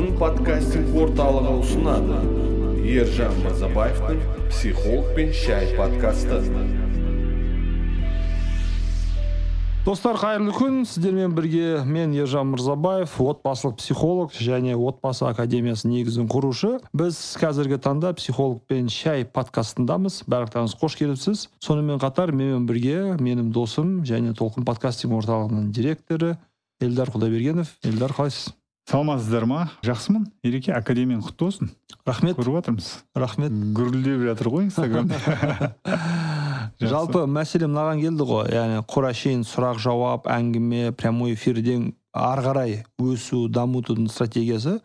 толқын подкастинг орталығы ұсынады ержан мырзабаевтың психолог пен шай подкасты. Достар қайырлы күн. Сіздермен бірге мен ержан мырзабаев отбасылық психолог және отбасы академиясының негізін құрушы. Біз қазіргі таңда психолог пен шай подкастындамыз. Барлықтарыңыз қош келіпсіз. Сонымен қатар менімен бірге менің досым және толқын подкастинг орталығының директоры эльдар құдайбергенов. Эльдар қалайсыз? Саламатсыздар ма жақсымын. Ереке академияң құтты болсын. Рахмет. Көріп жатырмыз рахмет. Гүрілдеп жатыр ғой инстаграмда жалпы мәселе мынаған келді ғой. Яғни құр әшейін сұрақ жауап әңгіме прямой эфирден ары қарай өсу дамытудың стратегиясы.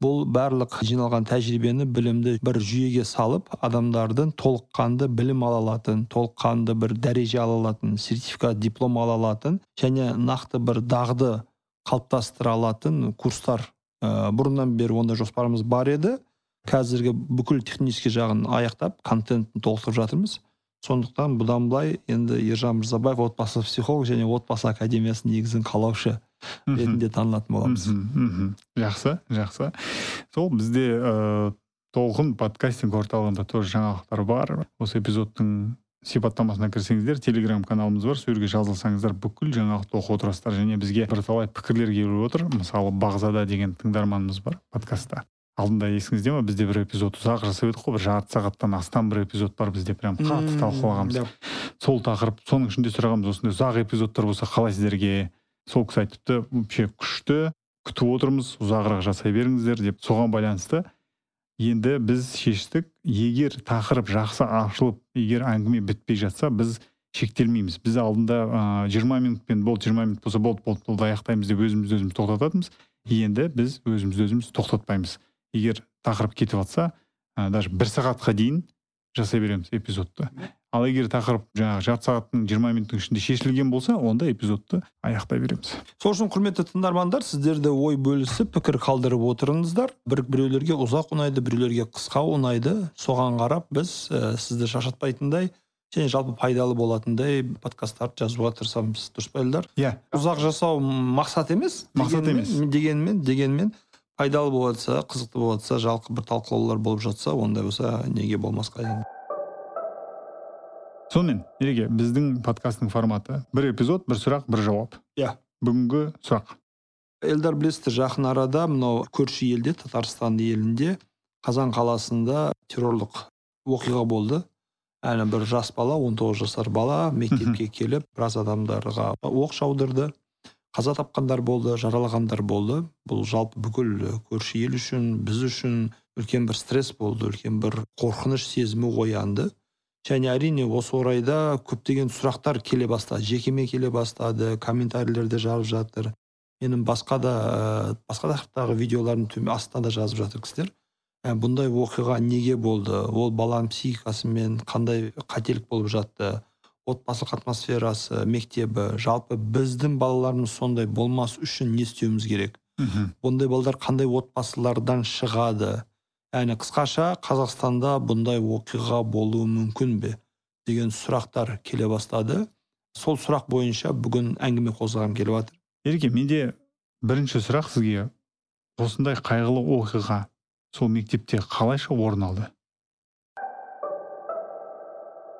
Бұл барлық жиналған тәжірибені білімді бір жүйеге салып адамдардың толыққанды білім ала алатын толыққанды бір дәреже ала алатын сертификат диплом ала алатын және нақты бір дағды қалыптастыра алатын курстар ә, бұрыннан бері ондай жоспарымыз бар еді. Қазіргі бүкіл технический жағын аяқтап контентін толықтырып жатырмыз. Сондықтан бұдан былай енді ержан мырзабаев отбасы психолог және отбасы академиясының негізін қалаушы ретінде танылатын боламыз. Жақсы жақсы. Сол бізде ыыы толқын подкастинг орталығында тоже жаңалықтар бар. Осы эпизодтың сипаттамасына кірсеңіздер телеграм каналымыз бар сол жерге жазылсаңыздар бүкіл жаңалықты оқып отырасыздар және бізге бірталай пікірлер келіп отыр. Мысалы бағзада деген тыңдарманымыз бар подкастта. Алдында есіңізде ма бізде бір эпизод ұзақ жасап едік қой бір жарты сағаттан астам бір эпизод бар бізде прям қатты талқылағанбыз. сол тақырып соның ішінде сұрағанбыз осындай ұзақ эпизодтар болса қалай сіздерге сол кісі айтыпты вообще күшті күтіп отырмыз ұзағырақ жасай беріңіздер деп. Соған байланысты енді біз шештік егер тақырып жақсы ашылып егер әңгіме бітпей жатса біз шектелмейміз. Біз алдында жиырма ә, минутпен болды жиырма минут болса болды болды болды аяқтаймыз деп өзімізді өзіміз тоқтататынбыз. Енді біз өзімізді өзіміз тоқтатпаймыз. Егер тақырып кетіп жатса ә, даже бір сағатқа дейін жасай береміз эпизодты. Ал егер тақырып жаңағы жарты сағаттың жиырма минуттың ішінде шешілген болса онда эпизодты аяқтай береміз. Сол үшін құрметті тыңдармандар сіздер де ой бөлісіп пікір қалдырып отырыңыздар. Бір біреулерге ұзақ ұнайды біреулерге қысқа ұнайды. Соған қарап біз ә, сізді шаршатпайтындай және жалпы пайдалы болатындай подкасттарды жазуға тырысамыз дұрыс па эльдар? Иә. Ұзақ жасау мақсат емес мақсат емес. дегенмен дегенмен пайдалы болып жатса қызықты болып жатса жалқы бір талқылаулар болып жатса ондай болса неге болмасқа сонымен ереке біздің подкасттың форматы. Бір эпизод бір сұрақ бір жауап. Иә. Бүгінгі сұрақ. Эльдар білесіздер жақын арада мынау көрші елде татарстан елінде қазан қаласында террорлық оқиға болды. Әлі бір жас бала 19 жасар бала мектепке келіп біраз адамдарға оқ жаудырды. Қаза тапқандар болды жаралағандар болды. Бұл жалпы бүкіл көрші ел үшін біз үшін үлкен бір стресс болды үлкен бір қорқыныш сезімі оянды. Және әрине осы орайда көптеген сұрақтар келе бастады. Жекеме келе бастады комментарийлерде жазып жатыр. Менің басқа да ә, басқа тақырыптағы видеолардың астына да жазып жатыр кісілер. Ә, бұндай оқиға неге болды? Ол баланың психикасымен қандай қателік болып жатты? Отбасылық атмосферасы мектебі жалпы біздің балаларымыз сондай болмас үшін не істеуіміз керек? Мхм. Бұндай балдар қандай отбасылардан шығады? Яғни қысқаша қазақстанда бұндай оқиға болуы мүмкін бе? деген сұрақтар келе бастады. Сол сұрақ бойынша бүгін әңгіме қозғағым келіп жатыр ереке менде бірінші сұрақ сізге. Осындай қайғылы оқиға сол мектепте қалайша орын алды?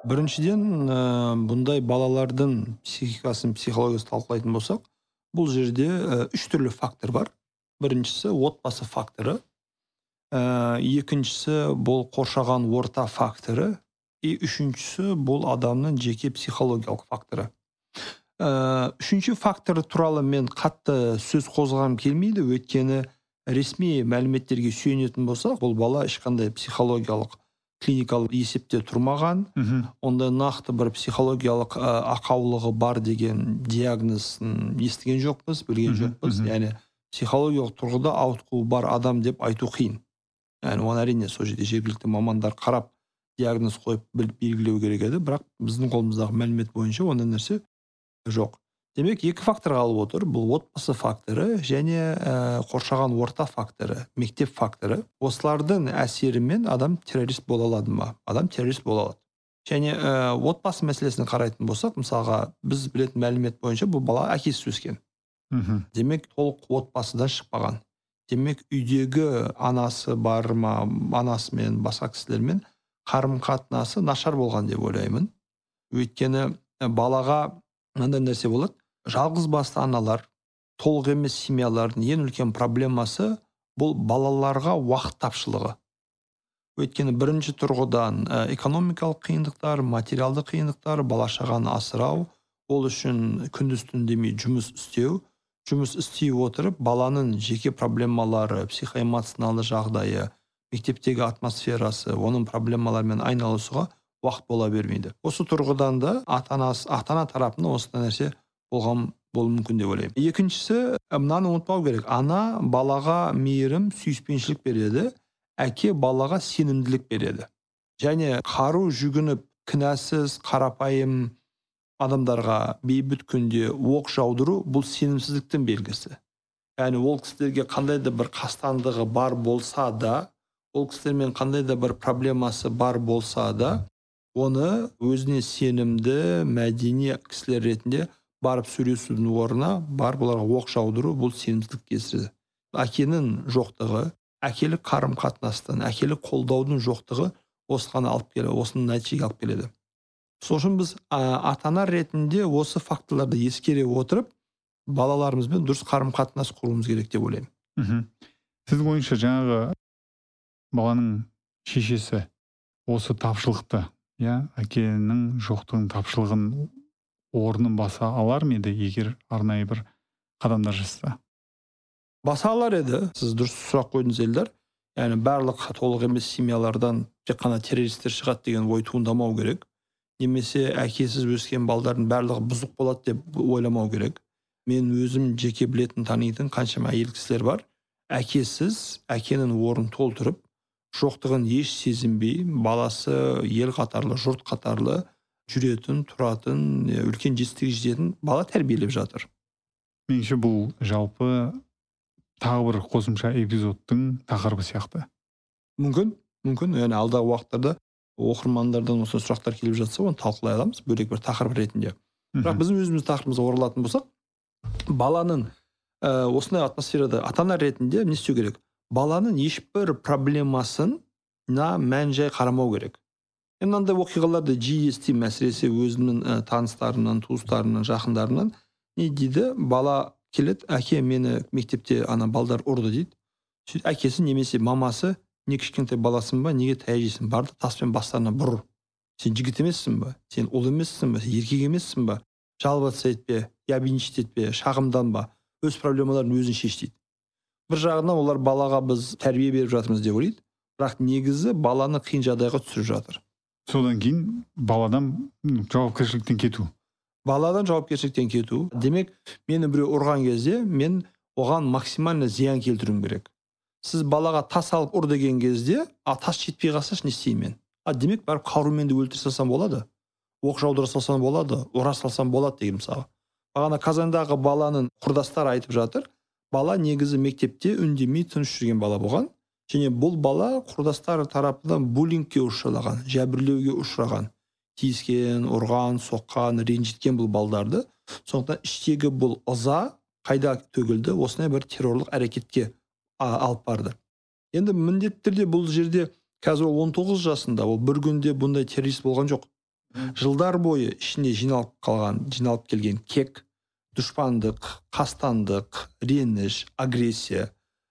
Біріншіден ә, бұндай балалардың психикасын психологиясын талқылайтын болсақ бұл жерде ә, үш түрлі фактор бар. Біріншісі отбасы факторы. Ә, екіншісі бұл қоршаған орта факторы и үшіншісі бұл адамның жеке психологиялық факторы. Ә, үшінші фактор туралы мен қатты сөз қозғағым келмейді. Өйткені ресми мәліметтерге сүйенетін болсақ бұл бала ешқандай психологиялық клиникалық есепте тұрмаған. Мхм. Ондай нақты бір психологиялық ә, ақаулығы бар деген диагнозын естіген жоқпыз білген жоқпыз. яғни психологиялық тұрғыда ауытқуы бар адам деп айту қиын. Яғни оны әрине сол жерде жергілікті мамандар қарап диагноз қойып біліп белгілеу керек еді. Бірақ біздің қолымыздағы мәлімет бойынша ондай нәрсе жоқ. Демек екі фактор қалып отыр. Бұл отбасы факторы және ә, қоршаған орта факторы мектеп факторы. Осылардың әсерімен адам террорист бола алады ма? Адам террорист бола алады. Және ә, отбасы мәселесін қарайтын болсақ мысалға біз білетін мәлімет бойынша бұл бала әкесіз өскен. Мхм. Демек толық отбасыдан шықпаған. Демек үйдегі анасы бар ма анасымен басқа кісілермен қарым қатынасы нашар болған деп ойлаймын. Өйткені балаға мынандай нәрсе болады. Жалғыз басты аналар толық емес семьялардың ең үлкен проблемасы бұл балаларға уақыт тапшылығы. Өйткені бірінші тұрғыдан экономикалық қиындықтар материалдық қиындықтар бала шағаны асырау ол үшін күндіз түн демей жұмыс істеу жұмыс істей отырып баланың жеке проблемалары психоэмоционалды жағдайы мектептегі атмосферасы оның проблемаларымен айналысуға уақыт бола бермейді. Осы тұрғыдан да ата анасы ата ана тарапында осындай нәрсе болған болуы мүмкін деп ойлаймын. Екіншісі мынаны ұмытпау керек. Ана балаға мейірім сүйіспеншілік береді әке балаға сенімділік береді. Және қару жүгініп кінәсіз қарапайым адамдарға бейбіт күнде оқ жаудыру бұл сенімсіздіктің белгісі. Яғни ол кісілерге қандай да бір қастандығы бар болса да ол кісілермен қандай да бір проблемасы бар болса да оны өзіне сенімді мәдени кісілер ретінде барып сөйлесудің орнына барып оларға оқ жаудыру бұл сенімсіздік кесірі әкенің жоқтығы әкелік қарым қатынастың әкелік қолдаудың жоқтығы осыған алып келеді осының нәтижеге алып келеді. Сол үшін біз ата ана ретінде осы факторларды ескере отырып балаларымызбен дұрыс қарым қатынас құруымыз керек деп ойлаймын. Мхм. Сіздің ойыңызша жаңағы баланың шешесі осы тапшылықты иә әкенің жоқтығын тапшылығын орнын баса алар ма еді егер арнайы бір қадамдар жасаса? Баса алар еді. Сіз дұрыс сұрақ қойдыңыз елдар. Яғни барлық толық емес семьялардан тек қана террористтер шығады деген ой туындамау керек. Немесе әкесіз өскен балдардың барлығы бұзық болады деп ойламау керек. Мен өзім жеке білетін танитын қаншама әйел кісілер бар. Әкесіз әкенің орнын толтырып жоқтығын еш сезінбей баласы ел қатарлы жұрт қатарлы жүретін тұратын үлкен жетістікке жететін бала тәрбиелеп жатыр. Меніңше бұл жалпы тағы бір қосымша эпизодтың тақырыбы сияқты. Мүмкін мүмкін. Яғни алдағы уақыттарда оқырмандардан осы сұрақтар келіп жатса оны талқылай аламыз бөлек бір тақырып ретінде. Бірақ біздің өзіміз тақырыбымызға оралатын болсақ баланың ә, осындай атмосферада ата ана ретінде не істеу керек? Баланың ешбір проблемасына мән жай қарамау керек. Мен мынандай оқиғаларды жиі естимін әсіресе өзімнің ә, таныстарымнан туыстарымнан жақындарымнан. Не дейді? Бала келеді әке мені мектепте ана балдар ұрды дейді. Сөйтіп әкесі немесе мамасы не кішкентай баласың ба неге таяқ бар да таспен бастарына бұр сен жігіт емессің ба сен ұл емессің ба сен еркек емессің ба жаловаться етпе ябенчить етпе шағымданба өз проблемаларын өзің шеш дейді. Бір жағынан олар балаға біз тәрбие беріп жатырмыз деп ойлайды. Бірақ негізі баланы қиын жағдайға түсіріп жатыр. Содан кейін баладан жауапкершіліктен кету. Баладан жауапкершіліктен кету. Демек мені біреу ұрған кезде мен оған максимально зиян келтіруім керек. Сіз балаға тас алып ұр деген кезде а тас жетпей қалса не істеймін мен? А демек барып қарумен де өлтіре салсам болады. Оқ жаудыра салсам болады ұра салсам болады деген мысалы бағана казандағы баланың құрдастары айтып жатыр. Бала негізі мектепте үндемей тыныш жүрген бала болған және бұл бала құрдастары тарапынан буллингке ұшыраған жәбірлеуге ұшыраған тиіскен ұрған соққан ренжіткен бұл балдарды. Сондықтан іштегі бұл ыза қайда төгілді? Осындай бір террорлық әрекетке алып барды. Енді міндетті түрде бұл жерде қазір ол 19 жасында ол бір күнде бұндай террорист болған жоқ. Жылдар бойы ішіне жиналып қалған жиналып келген кек дұшпандық қастандық реніш агрессия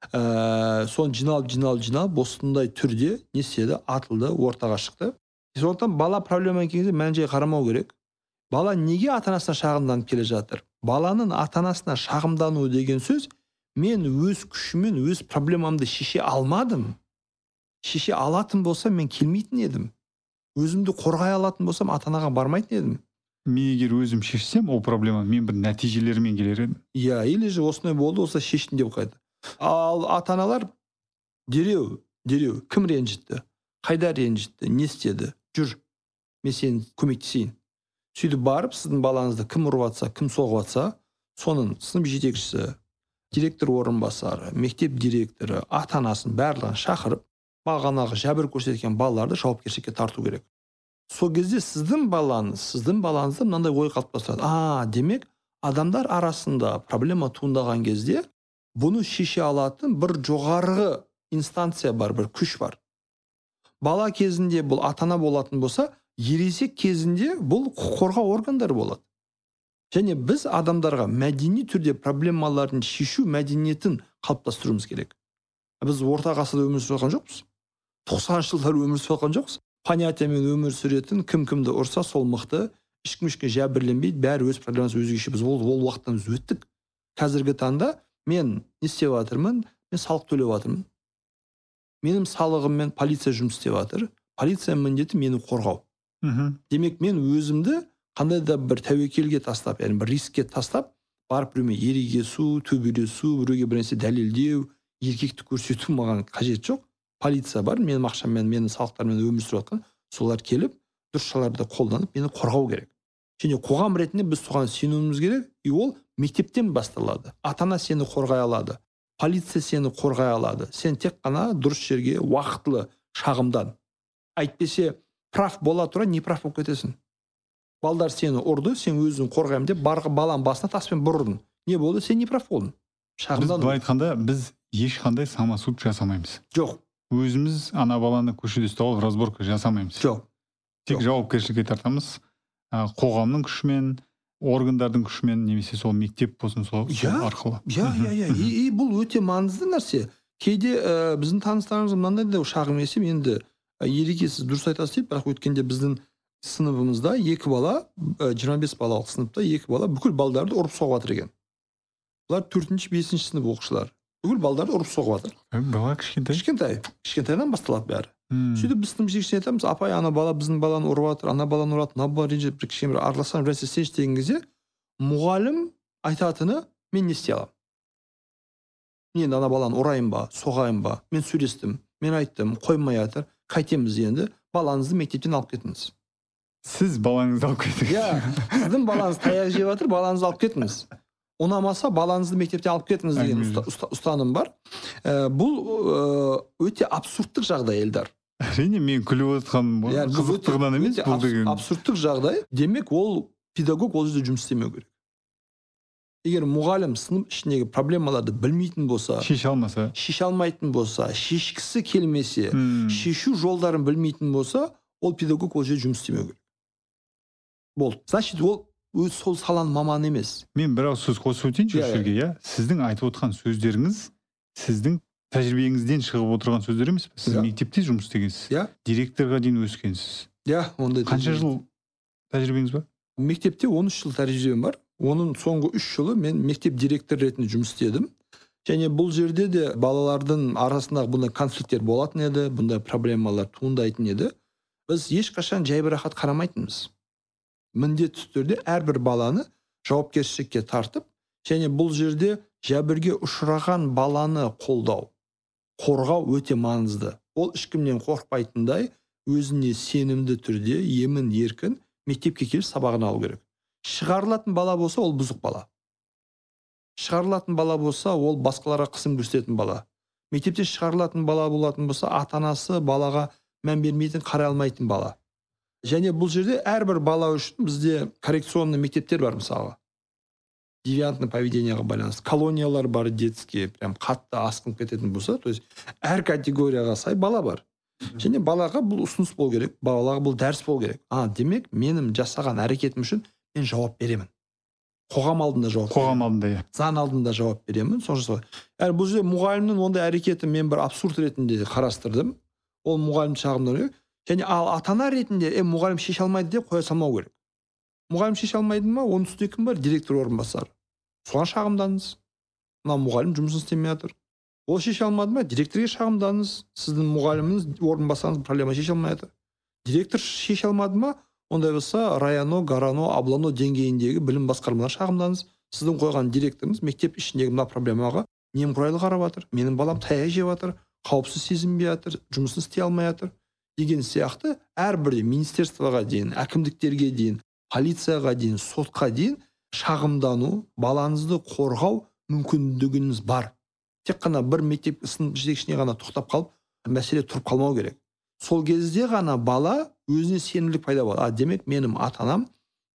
ә, соны жиналып жиналып жиналып осындай түрде не істеді? Атылды ортаға шықты. Сондықтан бала проблема келген кезде мән жай қарамау керек. Бала неге ата анасына шағымданып келе жатыр? Баланың ата анасына шағымдану деген сөз мен өз күшіммен өз проблемамды шеше алмадым. Шеше алатын болсам мен келмейтін едім. Өзімді қорғай алатын болсам ата анаға бармайтын едім. Мен егер өзім шешсем ол проблеманы мен бір нәтижелермен келер едім. Иә или же осындай болды осылай шештім деп қойды. Ал ата аналар дереу дереу кім ренжітті? Қайда ренжітті? Не істеді? Жүр. Мен сені көмектесейін. Сөйтіп барып сіздің балаңызды кім ұрып жатса кім соғып жатса соның сынып жетекшісі директор орынбасары мектеп директоры ата анасын барлығын шақырып бағанағы жәбір көрсеткен балаларды жауапкершілікке тарту керек. Сол кезде сіздің балаңыз сіздің балаңызда мынандай ой қалыптастырады а демек адамдар арасында проблема туындаған кезде бұны шеше алатын бір жоғарғы инстанция бар бір күш бар. Бала кезінде бұл ата ана болатын болса ересек кезінде бұл құқық қорғау органдары болады. Және біз адамдарға мәдени түрде проблемаларын шешу мәдениетін қалыптастыруымыз керек. Біз орта ғасырда өмір сүріп жатқан жоқпыз. тоқсаныншы жылдары өмір сүріп жатқан жоқпыз понятиямен өмір сүретін кім кімді ұрса сол мықты ешкім ешкімге жәбірленбейді бәрі өз проблемасы өзгеше біз ол, ол уақыттан біз өттік. Қазіргі таңда мен не істеп жатырмын? Мен салық төлеп жатырмын. Менің салығыммен полиция жұмыс істеп жатыр. Полицияның міндеті мені қорғау. Мхм. Демек мен өзімді қандай да бір тәуекелге тастап яғни бір рискке тастап барып біреумен ерегесу төбелесу біреуге бір нәрсе дәлелдеу еркектік көрсету маған қажет жоқ. Полиция бар менің ақшаммен менің салықтарыммен өмір сүріп жатқан солар келіп дұрыс шараларды қолданып мені қорғау керек. Және қоғам ретінде біз соған сенуіміз керек и ол мектептен басталады. Ата ана сені қорғай алады полиция сені қорғай алады. Сен тек қана дұрыс жерге уақытылы шағымдан. Әйтпесе прав бола тұра неправ болып кетесің? Балдар сені ұрды сен өзің қорғаймын деп бар баланың басына таспен бір ұрдың не болды? Сен неправ болдың? Біз шағымдан былай айтқанда біз ешқандай самосуд жасамаймыз. Жоқ. Өзіміз ана баланы көшеде ұстап алып разборка жасамаймыз. Жоқ. Тек жауапкершілікке тартамыз. Қоғамның күшімен органдардың күшімен немесе сол мектеп болсын сол, сол Иә. арқылы. Иә иә иә. И, бұл өте маңызды нәрсе. Кейде ә, біздің таныстарымыз мынандай да шағым есеп енді ә, ереке сіз дұрыс айтасыз дейді бірақ өткенде біздің сыныбымызда екі бала жиырма бес балалық сыныпта екі бала бүкіл балдарды ұрып соғып жатыр екен бұлар төртінші бесінші сынып оқушылары бүкіл балдарды ұрып соғып жатыр бала кішкентай кішкентай кішкентайдан басталады бәрі Мм. сөйтіп біз сынып жетекшісіне айтамыз апай ана бала біздің баланы ұрып жатыр ана баланы ұрады мына бала ренжіп бір кішкене бір араласамыз бір нәрсе істейінші деген кезде мұғалім айтатыны мен не істей аламын мен енді ана баланы ұрайын ба соғайын ба мен сөйлестім мен айттым қоймай жатыр қайтеміз енді балаңызды мектептен алып кетіңіз сіз балаңызды алып кетіңіз иә сіздің балаңыз таяқ жеп жатыр балаңызды алып кетіңіз ұнамаса балаңызды мектептен алып кетіңіз деген Әңгіме ұста- ұста- ұстаным бар Ә, бұл өте абсурдтық жағдай елдар әрине мен күліп отырғаным қызықтығынан емес бұл деген. абсурдтық жағдай демек ол педагог ол жерде жұмыс істемеу керек. Егер мұғалім сынып ішіндегі проблемаларды білмейтін болса шеше алмаса. шеше алмайтын болса шешкісі келмесе шешу жолдарын білмейтін болса ол педагог ол жерде жұмыс істемеу керек. Болды. Значит ол өз сол саланың маманы емес. Мен бір ауыз сөз қосып өтейінші Иә, осы жерге иә. Сіздің айтып отырған сөздеріңіз сіздің тәжірибеңізден шығып отырған сөздер емес па сіз Иә. мектепте жұмыс істегенсіз Иә. директорға дейін өскенсіз. Иә ондай қанша жыл тәжірибеңіз бар? Мектепте 13 жыл тәжірибем бар. Оның соңғы үш жылы мен мектеп директоры ретінде жұмыс істедім. Және бұл жерде де балалардың арасындағы бұндай конфликттер болатын еді бұндай проблемалар туындайтын еді. Біз ешқашан жайбарақат қарамайтынбыз. Міндетті түрде әрбір баланы жауапкершілікке тартып және бұл жерде жәбірге ұшыраған баланы қолдау қорғау өте маңызды. Ол ешкімнен қорықпайтындай өзіне сенімді түрде емін еркін мектепке келіп сабағын алу керек. Шығарылатын бала болса ол бұзық бала. Шығарылатын бала болса ол басқаларға қысым көрсететін бала. Мектептен шығарылатын бала болатын болса ата анасы балаға мән бермейтін қарай алмайтын бала. Және бұл жерде әрбір бала үшін бізде коррекционный мектептер бар мысалға. Девиантный поведениеға байланысты. Колониялар бар детский прям қатты асқынып кететін болса то есть әр категорияға сай бала бар. Және балаға бұл ұсыныс болу керек балаға бұл дәріс болу керек. А демек менің жасаған әрекетім үшін мен жауап беремін. Қоғам алдында жауап қоғам алдында иә. Заң алдында жауап беремін сонша яғни бұл жерде мұғалімнің ондай әрекетін мен бір абсурд ретінде қарастырдым. Ол мұғалім шағымдау керек және ал ата ана ретінде е мұғалім шеше алмайды деп қоя салмау керек. Мұғалім шеше алмайды ма? Оның үстінде кім бар? Директор орынбасары. Соған шағымданыңыз мына мұғалім жұмысын істемей жатыр ол шеше алмады ма? Директорге шағымданыңыз сіздің мұғаліміңіз орынбасарыңыз проблема шеше алмай жатыр директор шеше алмады ма? Ондай болса районо гарано аблано деңгейіндегі білім басқармаларына шағымданыңыз сіздің қойған директорыңыз мектеп ішіндегі мына проблемаға немқұрайлы қарап жатыр. Менің балам таяқ жеп жатыр қауіпсіз сезінбей жатыр жұмысын істей алмай жатыр деген сияқты әрбір министерствоға дейін әкімдіктерге дейін полицияға дейін сотқа дейін шағымдану балаңызды қорғау мүмкіндігіңіз бар. Тек қана бір мектеп сынып жетекшісіне ғана тоқтап қалып мәселе тұрып қалмау керек. Сол кезде ғана бала өзіне сенімділік пайда болады. А демек менің ата анам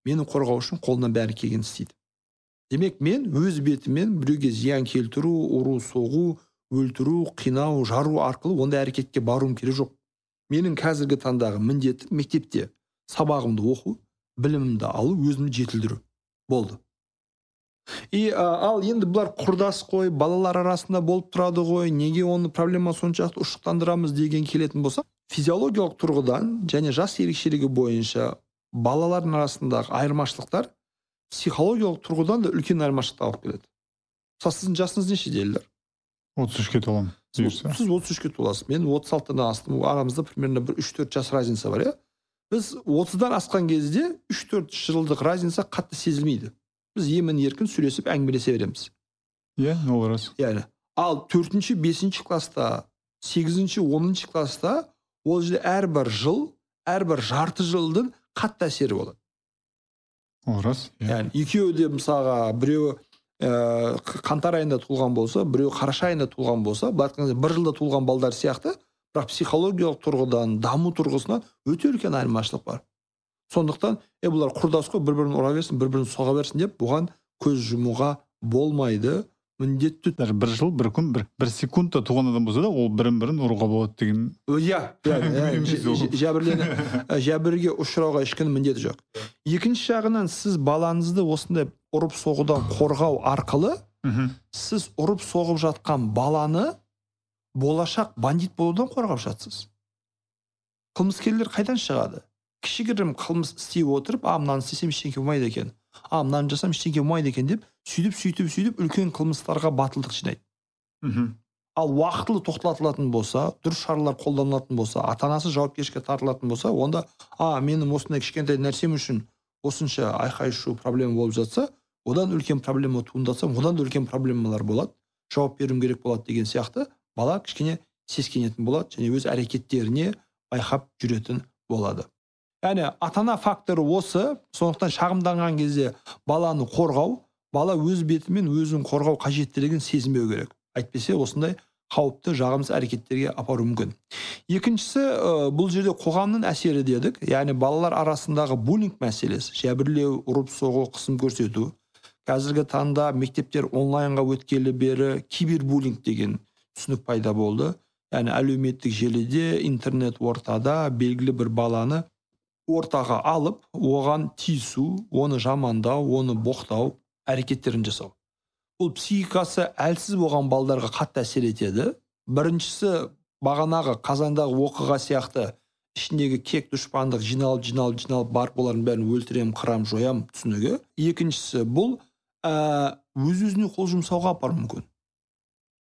мені қорғау үшін қолынан бәрі келгенін істейді. Демек мен өз бетіммен біреуге зиян келтіру ұру соғу өлтіру қинау жару арқылы ондай әрекетке баруым керек жоқ. Менің қазіргі таңдағы міндетім мектепте сабағымды оқу білімімді алу өзімді жетілдіру болды. И ал енді бұлар құрдас қой балалар арасында болып тұрады ғой неге оны проблема соншалықты ушықтандырамыз деген келетін болса физиологиялық тұрғыдан және жас ерекшелігі бойынша балалардың арасындағы айырмашылықтар психологиялық тұрғыдан да үлкен айырмашылық алып келеді. Мысалы сіздің жасыңыз нешеде елдар отыз үшке толамын. Бұйырса сіз отыз үшке толасыз мен отыз алтыдан астым арамызда примерно бір үш төрт жас разница бар иә біз отыздан асқан кезде үш төрт жылдық разница қатты сезілмейді біз емін еркін сөйлесіп әңгімелесе береміз иә ол рас яғни ал төртінші бесінші класста сегізінші оныншы класста ол жерде әрбір жыл әрбір жарты жылдың қатты әсері болады ол рас иә яғни екеуі де мысалға біреуі ә, қаңтар айында туылған болса біреуі қараша айында туылған болса былай айтқан кезде бір жылда туылған балдар сияқты бірақ психологиялық тұрғыдан даму тұрғысынан өте үлкен айырмашылық бар. Сондықтан е бұлар құрдас қой бір бірін ұра берсін бір бірін соға берсін деп бұған көз жұмуға болмайды. Міндетті даже бір жыл бір күн бір бір секундта туған адам болса да ол бірін бірін ұруға болады деген иә иә жәбірлене жәбірге ұшырауға ешкімнің міндеті жоқ. Екінші жағынан сіз балаңызды осындай ұрып соғудан қорғау арқылы мхм. сіз ұрып соғып жатқан баланы болашақ бандит болудан қорғап жатсыз. Қылмыскерлер қайдан шығады? Кішігірім қылмыс істей отырып а мынаны істесем ештеңе болмайды екен а мынаны жасасам ештеңе болмайды екен деп сөйтіп сөйтіп сөйтіп үлкен қылмыстарға батылдық жинайды. Мхм. Ал уақытылы тоқтатылатын болса дұрыс шаралар қолданылатын болса ата анасы жауапкершілікке тартылатын болса онда а менің осындай кішкентай нәрсем үшін осынша айқай шу проблема болып жатса одан үлкен проблема туындатса одан да үлкен проблемалар болады. Жауап беруім керек болады деген сияқты. Бала кішкене сескенетін болады және өз әрекеттеріне байқап жүретін болады. Яғни ата ана факторы осы. Сондықтан шағымданған кезде баланы қорғау бала өз бетімен өзін қорғау қажеттілігін сезінбеу керек. Әйтпесе осындай қауіпті жағымсыз әрекеттерге апаруы мүмкін. Екіншісі ә, бұл жерде қоғамның әсері дедік. Яғни балалар арасындағы буллинг мәселесі жәбірлеу ұрып соғу қысым көрсету қазіргі таңда мектептер онлайнға өткелі бері кибербуллинг деген түсінік пайда болды. Яғни әлеуметтік желіде интернет ортада белгілі бір баланы ортаға алып оған тиісу оны жамандау оны боқтау әрекеттерін жасау. Бұл психикасы әлсіз болған балдарға қатты әсер етеді. Біріншісі бағанағы қазандағы оқиға сияқты ішіндегі кек дұшпандық жиналып жиналып жиналып барып олардың бәрін өлтіремін қырамын жоямын түсінігі. Екіншісі бұл ә, өз өзіне қол жұмсауға апаруы мүмкін.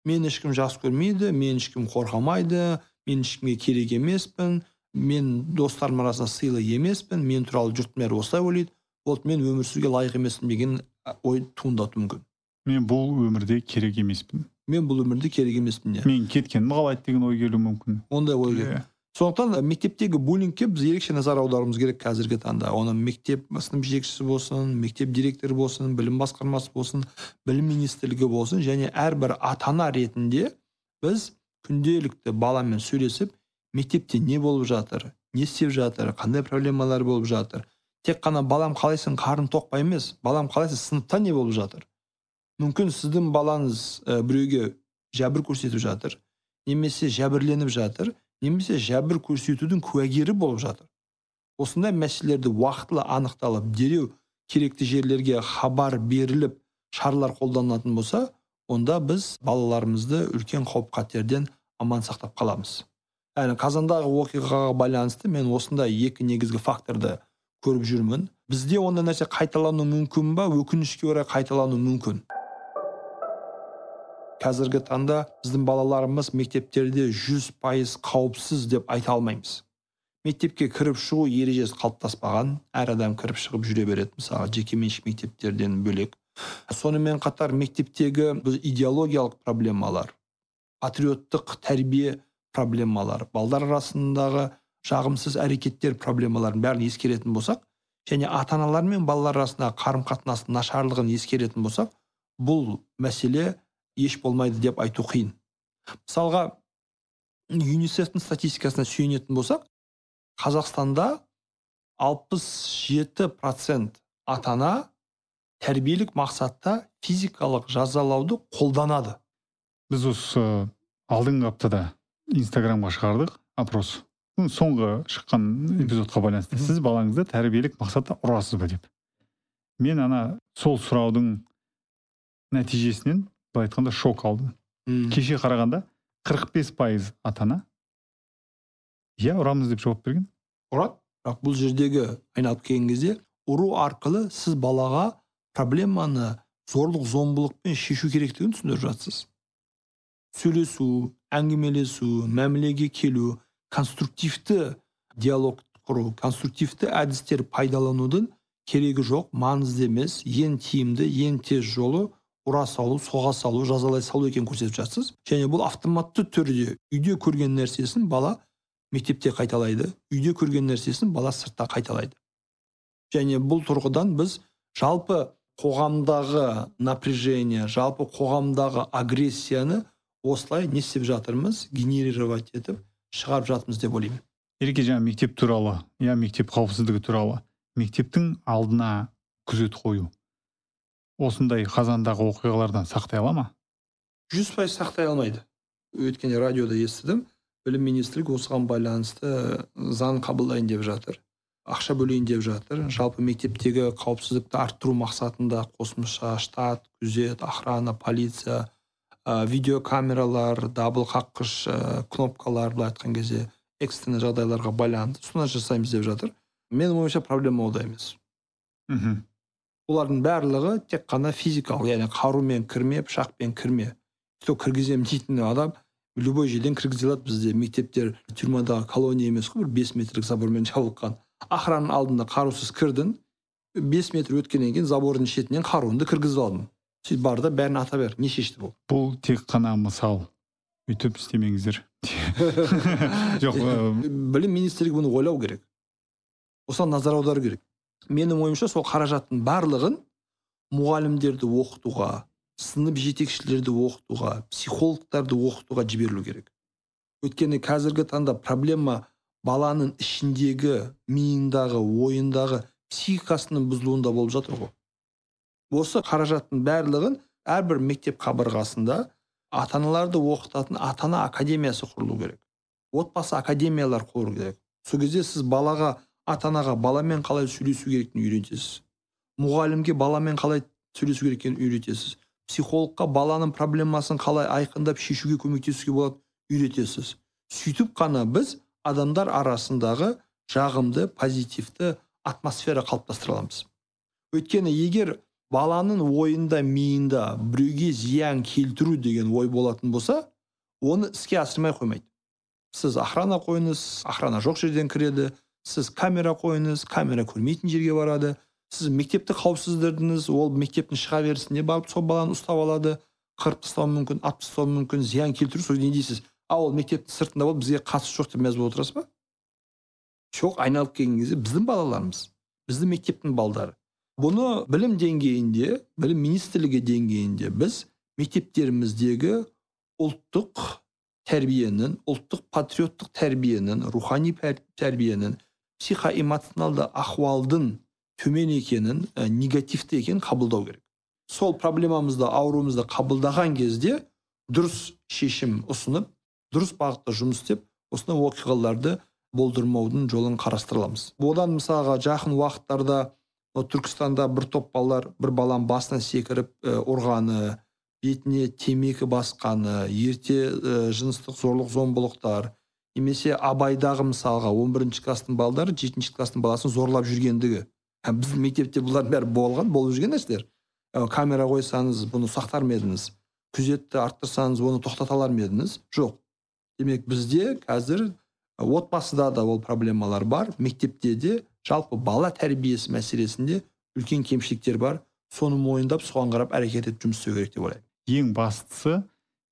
Мен ешкім жақсы көрмейді мен ешкім қорғамайды мен ешкімге керек емеспін мен достарым арасында сыйлы емеспін мен туралы жұрттың бәрі осылай ойлайды. Болды мен өмір сүруге лайық емеспін деген ой туындатуы мүмкін. Мен бұл өмірде керек емеспін. Мен бұл өмірде керек емеспін иә. Мен кеткенім қалайды деген ой келуі мүмкін. Ондай ой келеді. Сондықтан мектептегі буллингке біз ерекше назар аударуымыз керек қазіргі таңда. Оны мектеп сынып жетекшісі болсын мектеп директоры болсын білім басқармасы болсын білім министрлігі болсын және әрбір ата ана ретінде біз күнделікті баламен сөйлесіп мектепте не болып жатыр не істеп жатыр қандай проблемалар болып жатыр. Тек қана балам қалайсың қарның тоқ па емес балам қалайсың сыныпта не болып жатыр? Мүмкін сіздің балаңыз ә, біреуге жәбір көрсетіп жатыр немесе жәбірленіп жатыр. Немесе жәбір көрсетудің куәгері болып жатыр. Осындай мәселелерді уақытылы анықталып дереу керекті жерлерге хабар беріліп шаралар қолданылатын болса онда біз балаларымызды үлкен қауіп қатерден аман сақтап қаламыз. Яғни қазандағы оқиғаға байланысты мен осындай екі негізгі факторды көріп жүрмін. Бізде ондай нәрсе қайталануы мүмкін ба? Өкінішке орай қайталануы мүмкін. Қазіргі таңда біздің балаларымыз мектептерде жүз пайыз қауіпсіз деп айта алмаймыз. Мектепке кіріп шығу ережесі қалыптаспаған әр адам кіріп шығып жүре береді. Мысалы жекеменшік мектептерден бөлек. Сонымен қатар мектептегі біз идеологиялық проблемалар патриоттық тәрбие проблемалар балдар арасындағы жағымсыз әрекеттер проблемаларын бәрін ескеретін болсақ және ата аналар мен балалар арасындағы қарым қатынастың нашарлығын ескеретін болсақ бұл мәселе еш болмайды деп айту қиын. Мысалға юнисефтің статистикасына сүйенетін болсақ қазақстанда 67 процент ата ана тәрбиелік мақсатта физикалық жазалауды қолданады. Біз осы алдыңғы аптада инстаграмға шығардық опрос. Соңғы шыққан эпизодқа байланысты сіз балаңызды тәрбиелік мақсатта ұрасыз ба деп. Мен ана сол сұраудың нәтижесінен былай айтқанда шок алдым М. кеше қарағанда 45 пайыз ата ана иә ұрамыз деп жауап берген. Ұрады бірақ бұл жердегі айналып келген кезде ұру арқылы сіз балаға проблеманы зорлық зомбылықпен шешу керектігін түсіндіріп жатсыз сөйлесу әңгімелесу мәмілеге келу конструктивті диалог құру конструктивті әдістер пайдаланудың керегі жоқ маңызды емес ең тиімді ең тез жолы ұра салу соға салу жазалай салу екенін көрсетіп жатсыз. Және бұл автоматты түрде үйде көрген нәрсесін бала мектепте қайталайды үйде көрген нәрсесін бала сыртта қайталайды. Және бұл тұрғыдан біз жалпы қоғамдағы напряжение жалпы қоғамдағы агрессияны осылай не істеп жатырмыз генерировать етіп шығарып жатырмыз деп ойлаймын. Ереке жаңа мектеп туралы иә мектеп қауіпсіздігі туралы мектептің алдына күзет қою. Осындай қазандағы оқиғалардан сақтай ала ма? Жүз пайыз сақтай алмайды. Өткенде радиода естідім. Білім министрлігі осыған байланысты заң қабылдайын деп жатыр ақша бөлейін деп жатыр. Жалпы мектептегі қауіпсіздікті арттыру мақсатында қосымша штат күзет охрана полиция ә, видеокамералар дабыл қаққыш ә, кнопкалар былай айтқан кезде экстренный жағдайларға байланысты соны жасаймыз деп жатыр. Менің ойымша проблема онда емес. Мхм. Олардың барлығы тек қана физикалық яғни қарумен кірме пышақпен кірме. Что кіргіземін дейтін адам любой жерден кіргізе алады. Бізде мектептер тюрьмадағы колония емес қой бір бес метрлік забормен жабылған. Охрананың алдында қарусыз кірдің бес метр өткеннен кейін забордың шетінен қаруыңды кіргізіп алдың сөйтіп бар да бәрін ата бер не шешті бұл? Бұл тек қана мысал. Өйтіп істемеңіздер. Жоқ білім министрлігі бұны ойлау керек. Осыған назар аудару керек. Менің ойымша сол қаражаттың барлығын мұғалімдерді оқытуға сынып жетекшілерді оқытуға психологтарды оқытуға жіберілу керек. Өйткені қазіргі таңда проблема баланың ішіндегі миындағы ойындағы психикасының бұзылуында болып жатыр ғой. Осы қаражаттың барлығын әрбір мектеп қабырғасында ата аналарды оқытатын ата ана академиясы құрылу керек. Отбасы академиялар құру керек. Сол кезде сіз балаға ата анаға баламен қалай сөйлесу керектігін үйретесіз. Мұғалімге баламен қалай сөйлесу керек екенін үйретесіз. Психологқа баланың проблемасын қалай айқындап шешуге көмектесуге болады үйретесіз. Сөйтіп қана біз адамдар арасындағы жағымды позитивті атмосфера қалыптастыра аламыз. Өйткені егер баланың ойында миында біреуге зиян келтіру деген ой болатын болса оны іске асырмай қоймайды. Сіз охрана қойыңыз охрана жоқ жерден кіреді сіз камера қойыңыз камера көрмейтін жерге барады. Сіз мектепті қауіпсіздірдіңіз ол мектептің шыға берісінде барып сол баланы ұстап алады. қырып тастауы мүмкін атып тастауы мүмкін зиян келтіру сол не дейсіз? А ол мектептің сыртында болып бізге қатысы жоқ деп мәз болып отырасыз ба? Жоқ айналып келген кезде біздің балаларымыз біздің мектептің балдары. Бұны білім деңгейінде білім министрлігі деңгейінде біз мектептеріміздегі ұлттық тәрбиенің ұлттық патриоттық тәрбиенің рухани тәрбиенің психоэмоционалды ахуалдың төмен екенін ә, негативті екенін қабылдау керек. Сол проблемамызды ауруымызды қабылдаған кезде дұрыс шешім ұсынып дұрыс бағытта жұмыс істеп осындай оқиғаларды болдырмаудың жолын қарастыра аламыз. Одан мысалға жақын уақыттарда түркістанда бір топ балалар бір баланың басына секіріп ә, ұрғаны бетіне темекі басқаны ерте ә, жыныстық зорлық зомбылықтар немесе абайдағы мысалға 11 бірінші класстың балдары жетінші класстың баласын зорлап жүргендігі. Біздің мектепте бұлардың бәрі болған болып жүрген нәрселер камера қойсаңыз бұны сақтар ма едіңіз күзетті арттырсаңыз оны тоқтата алар ма едіңіз жоқ. Демек бізде қазір отбасыда да ол проблемалар бар мектепте де жалпы бала тәрбиесі мәселесінде үлкен кемшіліктер бар. Соны мойындап соған қарап әрекет етіп жұмыс істеу керек деп ойлаймын. Ең бастысы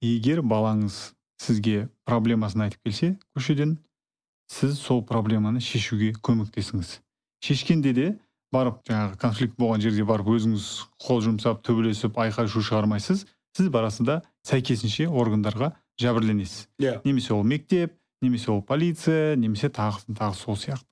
егер балаңыз сізге проблемасын айтып келсе көшеден сіз сол проблеманы шешуге көмектесіңіз. Шешкенде де барып жаңағы конфликт болған жерге барып өзіңіз қол жұмсап төбелесіп айқай шу шығармайсыз сіз барасыз да сәйкесінше органдарға жәбірленесіз. Иә. Немесе ол мектеп немесе ол полиция немесе тағы тағы сол сияқты.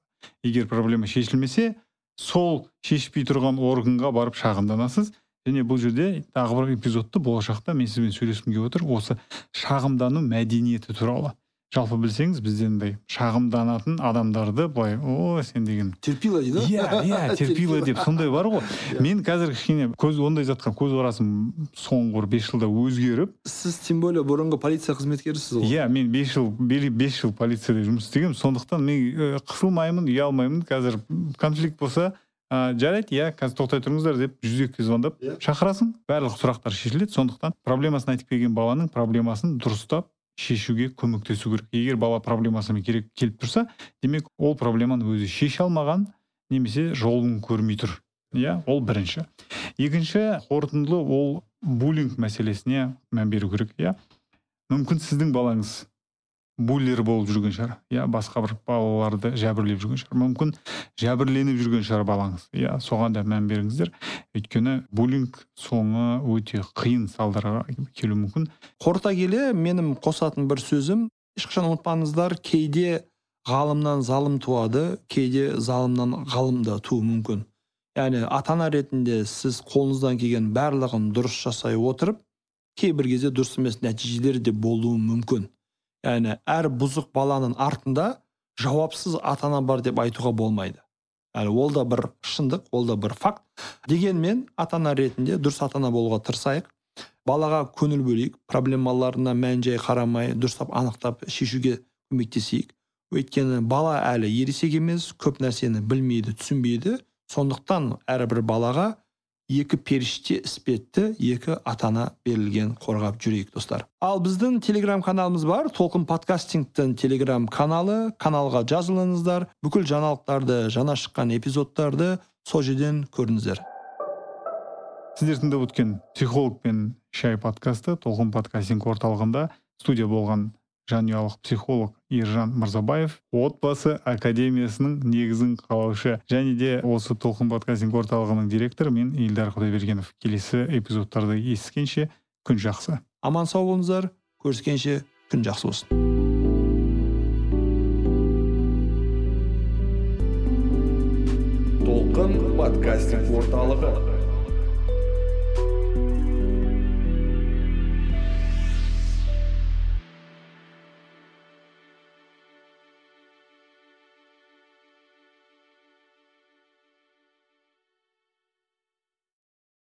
Егер проблема шешілмесе сол шешпей тұрған органға барып шағымданасыз және бұл жерде тағы бір эпизодты болашақта мен сізбен сөйлескім келіп отыр. Осы шағымдану мәдениеті туралы. Жалпы білсеңіз бізде андай шағымданатын адамдарды былай о сен деген терпила дейді иә иә терпила деп сондай бар ғой. Мен қазір кішкене көз ондай затқа көзқарасым соңғы бір бес жылда өзгеріп сіз тем более бұрынғы полиция қызметкерісіз ғой. Иә мен бес жыл бес жыл полицияда жұмыс істегенмін. Сондықтан мен қысылмаймын ұялмаймын. Қазір конфликт болса ә, жарайды иә қазір тоқтай тұрыңыздар деп жүз екіге звондап иә. шақырасың. Барлық сұрақтар шешіледі. Сондықтан проблемасын айтып келген баланың проблемасын дұрыстап шешуге көмектесу керек. Егер бала проблемасымен керек келіп тұрса демек ол проблеманы өзі шеше алмаған немесе жолын көрмей тұр. Иә ол бірінші. Екінші қорытындылы ол буллинг мәселесіне мән беру керек иә. Мүмкін сіздің балаңыз буллер болып жүрген шығар. Иә басқа бір балаларды жәбірлеп жүрген шығар. Мүмкін жәбірленіп жүрген шығар балаңыз. Иә соған да мән беріңіздер. Өйткені буллинг соңы өте қиын салдарға келуі мүмкін. Қорыта келе менің қосатын бір сөзім ешқашан ұмытпаңыздар кейде ғалымнан залым туады кейде залымнан ғалым да тууы мүмкін. Яғни ата ана ретінде сіз қолыңыздан келген барлығын дұрыс жасай отырып кейбір кезде дұрыс емес нәтижелер де болуы мүмкін. Яғни әр бұзық баланың артында жауапсыз ата ана бар деп айтуға болмайды. Яғни ол да бір шындық ол да бір факт. Дегенмен ата ана ретінде дұрыс ата ана болуға тырысайық. Балаға көңіл бөлейік проблемаларына мән жай қарамай дұрыстап анықтап шешуге көмектесейік. Өйткені бала әлі ересек емес көп нәрсені білмейді түсінбейді. Сондықтан әрбір балаға екі періште іспетті екі ата ана берілген қорғап жүрейік достар. Ал біздің телеграм каналымыз бар. Толқын подкастингтің телеграм каналы. Каналға жазылыңыздар. Бүкіл жаңалықтарды жаңа шыққан эпизодтарды сол жерден көріңіздер. Сіздер тыңдап өткен психолог пен шай подкасты толқын подкастинг орталығында студия болған жанұялық психолог ержан мырзабаев отбасы академиясының негізін қалаушы және де осы толқын подкастинг орталығының директоры мен елдар құдайбергенов. Келесі эпизодтарды естігенше күн жақсы. Аман сау болыңыздар көріскенше күн жақсы болсын. Толқын подкастинг орталығы.